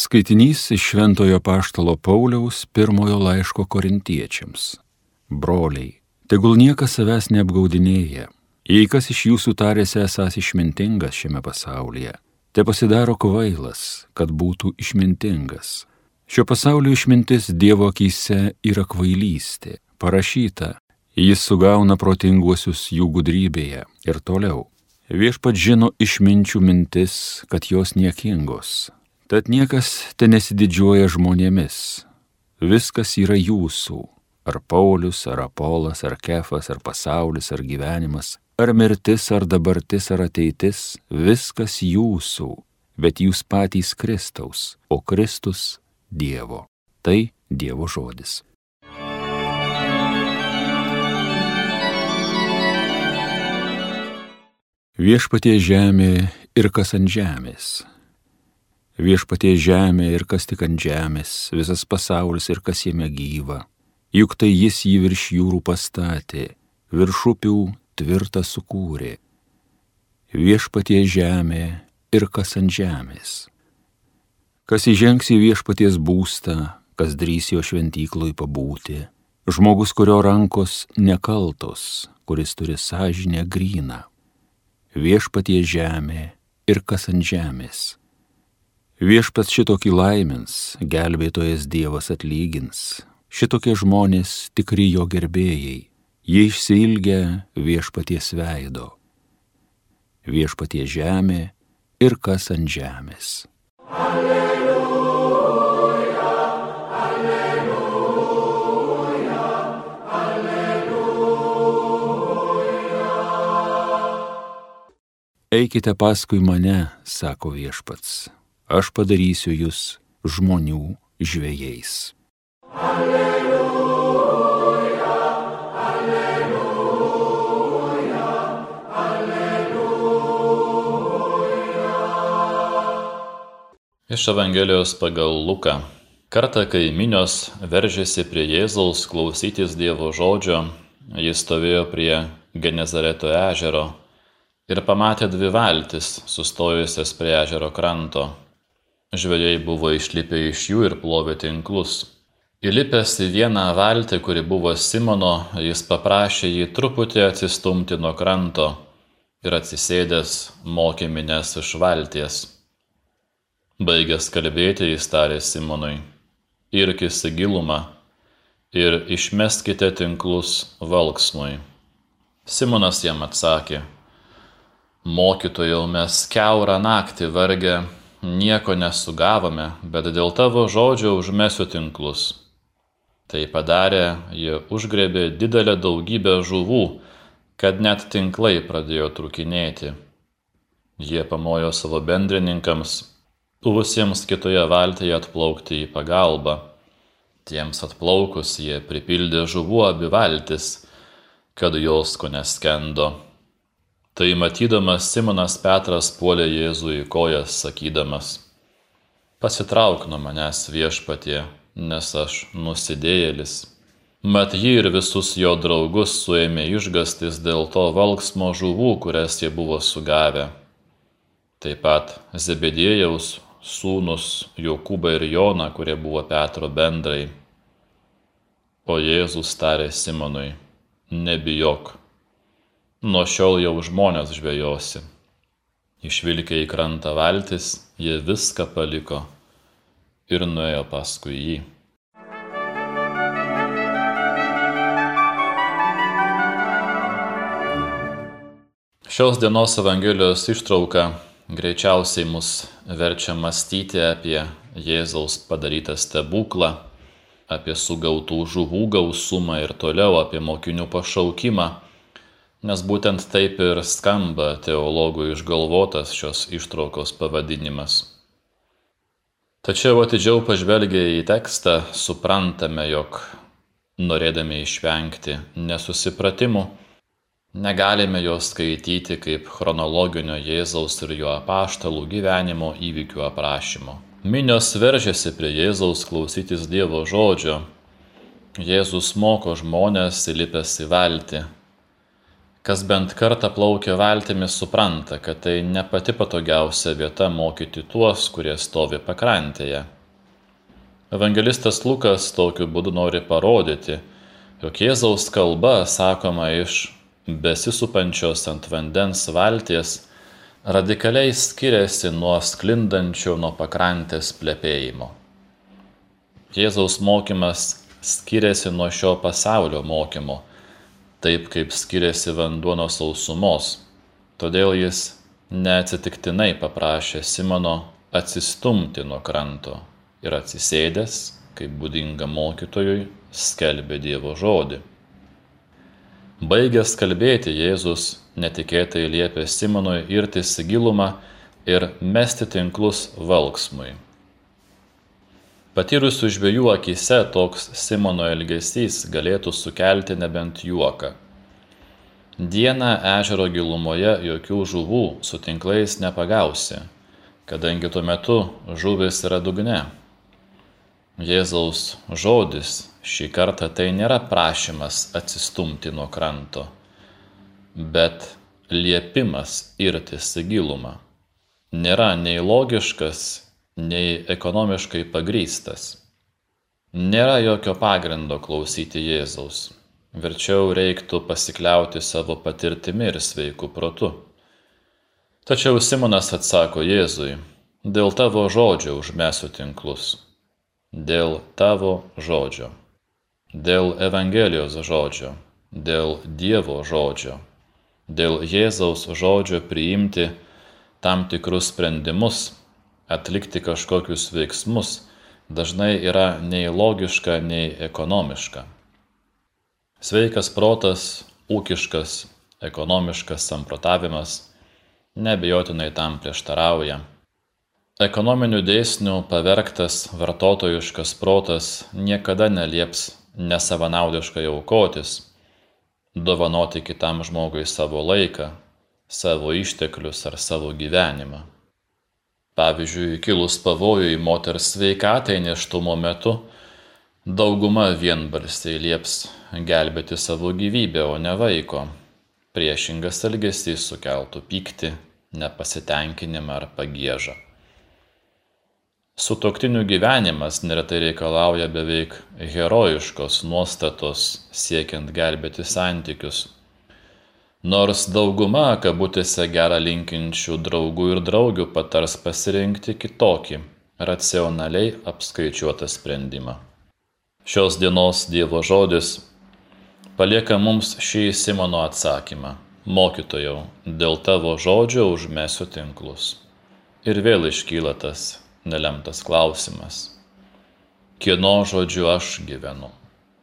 Skaitinys iš Šventojo Paštalo Pauliaus pirmojo laiško korintiečiams. Broliai, tegul niekas savęs neapgaudinėja. Jei kas iš jūsų tarėsi esas išmintingas šiame pasaulyje, te pasidaro kvailas, kad būtų išmintingas. Šio pasaulio išmintis Dievo akise yra kvailystė. Parašyta, jis sugauna protinguosius jų gudrybėje ir toliau. Viešpat žino išminčių mintis, kad jos niekingos. Tad niekas te nesididžiuoja žmonėmis. Viskas yra jūsų. Ar Paulius, ar Apolas, ar Kefas, ar pasaulis, ar gyvenimas, ar mirtis, ar dabartis, ar ateitis, viskas jūsų, bet jūs patys Kristaus, o Kristus Dievo. Tai Dievo žodis. Viešpatie žemė ir kas ant žemės. Viešpatie žemė ir kas tik ant žemės, visas pasaulis ir kas jame gyva. Juk tai jis jį virš jūrų pastatė, virš upių tvirtą sukūrė. Viešpatie žemė ir kas ant žemės. Kas įžengs į viešpaties būstą, kas drys jo šventyklui pabūti. Žmogus, kurio rankos nekaltos, kuris turi sąžinę gryną viešpatie žemė ir kas ant žemės. Viešpats šitokį laimins, gelbėtojas Dievas atlygins, šitokie žmonės tikri jo gerbėjai, jie išsilgia viešpaties veido. Viešpatie žemė ir kas ant žemės. Alleluja. Eikite paskui mane, sako viešpats, aš padarysiu jūs žmonių žvėjais. Alleluja, alleluja, alleluja. Iš Evangelijos pagal Luką. Kartą, kai minios veržėsi prie Jėzaus klausytis Dievo žodžio, jis stovėjo prie Genezareto ežero ir pamatė dvi valtis sustojusias prie ežero kranto. Žvejai buvo išlipę iš jų ir plovė tinklus. Įlipęs į vieną valtį, kuri buvo Simono, jis paprašė jį truputį atsistumti nuo kranto ir atsisėdęs mokė minės iš valties. Baigęs kalbėti, jis tarė Simonui, irkis į gilumą ir išmeskite tinklus valksmui. Simonas jam atsakė, Mokytojau, mes keurą naktį vargę nieko nesugavome, bet dėl tavo žodžio užmesiu tinklus. Tai padarė, jie užgrebė didelę daugybę žuvų, kad net tinklai pradėjo trukinėti. Jie pamojo savo bendrininkams, buvusiems kitoje valtyje atplaukti į pagalbą. Tiems atplaukus jie pripildė žuvų abi valtis, kad jos ko neskendo. Tai matydamas Simonas Petras puolė Jėzų į kojas, sakydamas, Pasitrauk nuo manęs viešpatie, nes aš nusidėjėlis. Mat jį ir visus jo draugus suėmė išgastis dėl to valksmo žuvų, kurias jie buvo sugavę. Taip pat Zebedėjaus sūnus Jokūbą ir Joną, kurie buvo Petro bendrai. O Jėzus tarė Simonui, nebijok nuo šiol jau žmonės žvejosi. Išvilkę į krantą valtis, jie viską paliko ir nuėjo paskui jį. Šios dienos Evangelijos ištrauka greičiausiai mus verčia mąstyti apie Jėzaus padarytą stebuklą, apie sugautų žuvų gausumą ir toliau apie mokinių pašaukimą nes būtent taip ir skamba teologų išgalvotas šios ištraukos pavadinimas. Tačiau atidžiau pažvelgę į tekstą suprantame, jog norėdami išvengti nesusipratimų, negalime jos skaityti kaip chronologinio Jėzaus ir jo apaštalų gyvenimo įvykių aprašymo. Minios veržėsi prie Jėzaus klausytis Dievo žodžio. Jėzus moko žmonės įlipęs į valtį Kas bent kartą plaukia valtimis supranta, kad tai ne pati patogiausia vieta mokyti tuos, kurie stovi pakrantėje. Evangelistas Lukas tokiu būdu nori parodyti, jog Jėzaus kalba sakoma iš besisupančios ant vandens valties radikaliai skiriasi nuo sklindančio nuo pakrantės plepėjimo. Jėzaus mokymas skiriasi nuo šio pasaulio mokymo taip kaip skiriasi vanduo nuo sausumos. Todėl jis neatsitiktinai paprašė Simono atsistumti nuo kranto ir atsisėdęs, kaip būdinga mokytojui, skelbė Dievo žodį. Baigęs kalbėti, Jėzus netikėtai liepė Simonui irtis į gilumą ir mesti tinklus valksmui. Patyrusių žvėjų akise toks Simono elgesys galėtų sukelti nebent juoką. Dieną ežero gilumoje jokių žuvų su tinklais nepagausi, kadangi tuo metu žuvis yra dugne. Jėzaus žodis šį kartą tai nėra prašymas atsistumti nuo kranto, bet liepimas irtis į gilumą. Nėra nei logiškas, nei ekonomiškai pagrystas. Nėra jokio pagrindo klausyti Jėzaus. Verčiau reiktų pasikliauti savo patirtimi ir sveiku protu. Tačiau Simonas atsako Jėzui, dėl tavo žodžio užmesiu tinklus. Dėl tavo žodžio. Dėl Evangelijos žodžio. Dėl Dievo žodžio. Dėl Jėzaus žodžio priimti tam tikrus sprendimus atlikti kažkokius veiksmus dažnai yra nei logiška, nei ekonomiška. Sveikas protas, ūkiškas, ekonomiškas samprotavimas nebejotinai tam prieštarauja. Ekonominių dėsnių pavergtas vartotojiškas protas niekada nelieps nesavanaudiškai aukotis, dovanoti kitam žmogui savo laiką, savo išteklius ar savo gyvenimą. Pavyzdžiui, kilus pavojui moters sveikatai neštumo metu, dauguma vienbalsiai lieps gelbėti savo gyvybę, o ne vaiko. Priešingas elgesys sukeltų pyktį, nepasitenkinimą ar pagėžą. Sutoktinių gyvenimas neretai reikalauja beveik herojiškos nuostatos siekiant gelbėti santykius nors dauguma kabutėse gerą linkinčių draugų ir draugių patars pasirinkti kitokį, racionaliai apskaičiuotą sprendimą. Šios dienos Dievo žodis palieka mums šį Simono atsakymą. Mokytojau, dėl tavo žodžio užmesiu tinklus. Ir vėl iškyla tas nelemtas klausimas. Kieno žodžiu aš gyvenu?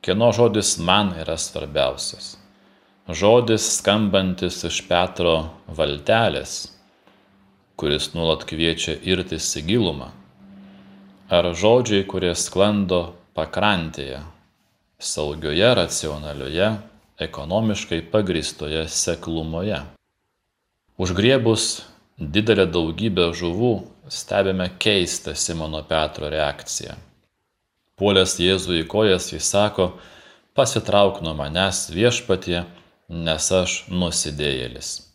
Kieno žodis man yra svarbiausias? Žodis skambantis iš Petro valtelės, kuris nuolat kviečia irtis į gilumą, ar žodžiai, kurie sklando pakrantėje, saugioje, racionalioje, ekonomiškai pagristoje seklumoje. Užgriebus didelę daugybę žuvų stebime keistą Simono Petro reakciją. Puolęs Jėzų į kojas jis sako, pasitrauk nuo manęs viešpatie, nes aš nusidėjėlis.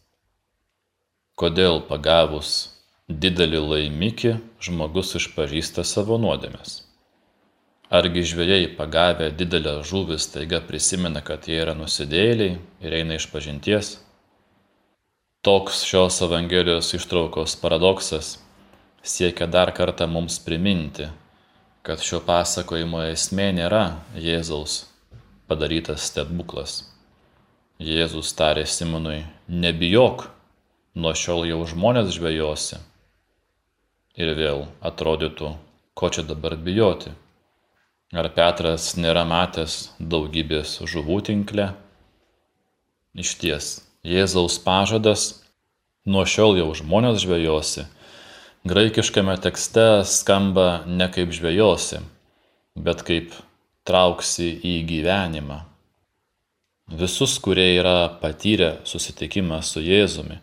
Kodėl pagavus didelį laimikį žmogus išpažįsta savo nuodėmes? Argi žvėjai pagavę didelę žuvį staiga prisimena, kad jie yra nusidėjėliai ir eina iš pažinties? Toks šios Evangelijos ištraukos paradoksas siekia dar kartą mums priminti, kad šio pasakojimo esmė nėra Jėzaus padarytas stebuklas Jėzus tarė Simonui, nebijok, nuo šiol jau žmonės žvejosi. Ir vėl atrodytų, ko čia dabar bijoti. Ar Petras nėra matęs daugybės žuvų tinkle? Iš ties, Jėzaus pažadas, nuo šiol jau žmonės žvejosi, graikiškame tekste skamba ne kaip žvejosi, bet kaip trauksi į gyvenimą visus, kurie yra patyrę susitikimą su Jėzumi,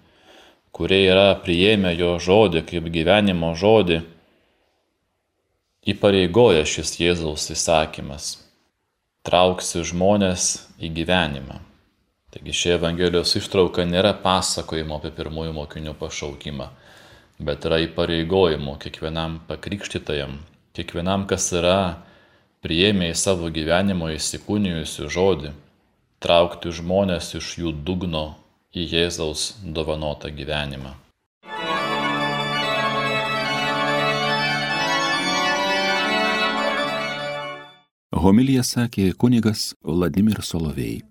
kurie yra priėmę jo žodį kaip gyvenimo žodį, įpareigoja šis Jėzaus įsakymas - trauksi žmonės į gyvenimą. Taigi ši Evangelijos ištrauka nėra pasakojimo apie pirmųjų mokinių pašaukimą, bet yra įpareigojimo kiekvienam pakrikštytajam, kiekvienam, kas yra priėmė į savo gyvenimo įsikūnijusių žodį, traukti žmonės iš jų dugno į Jėzaus dovanotą gyvenimą. Homilija sakė kunigas Vladimir Solovėjai.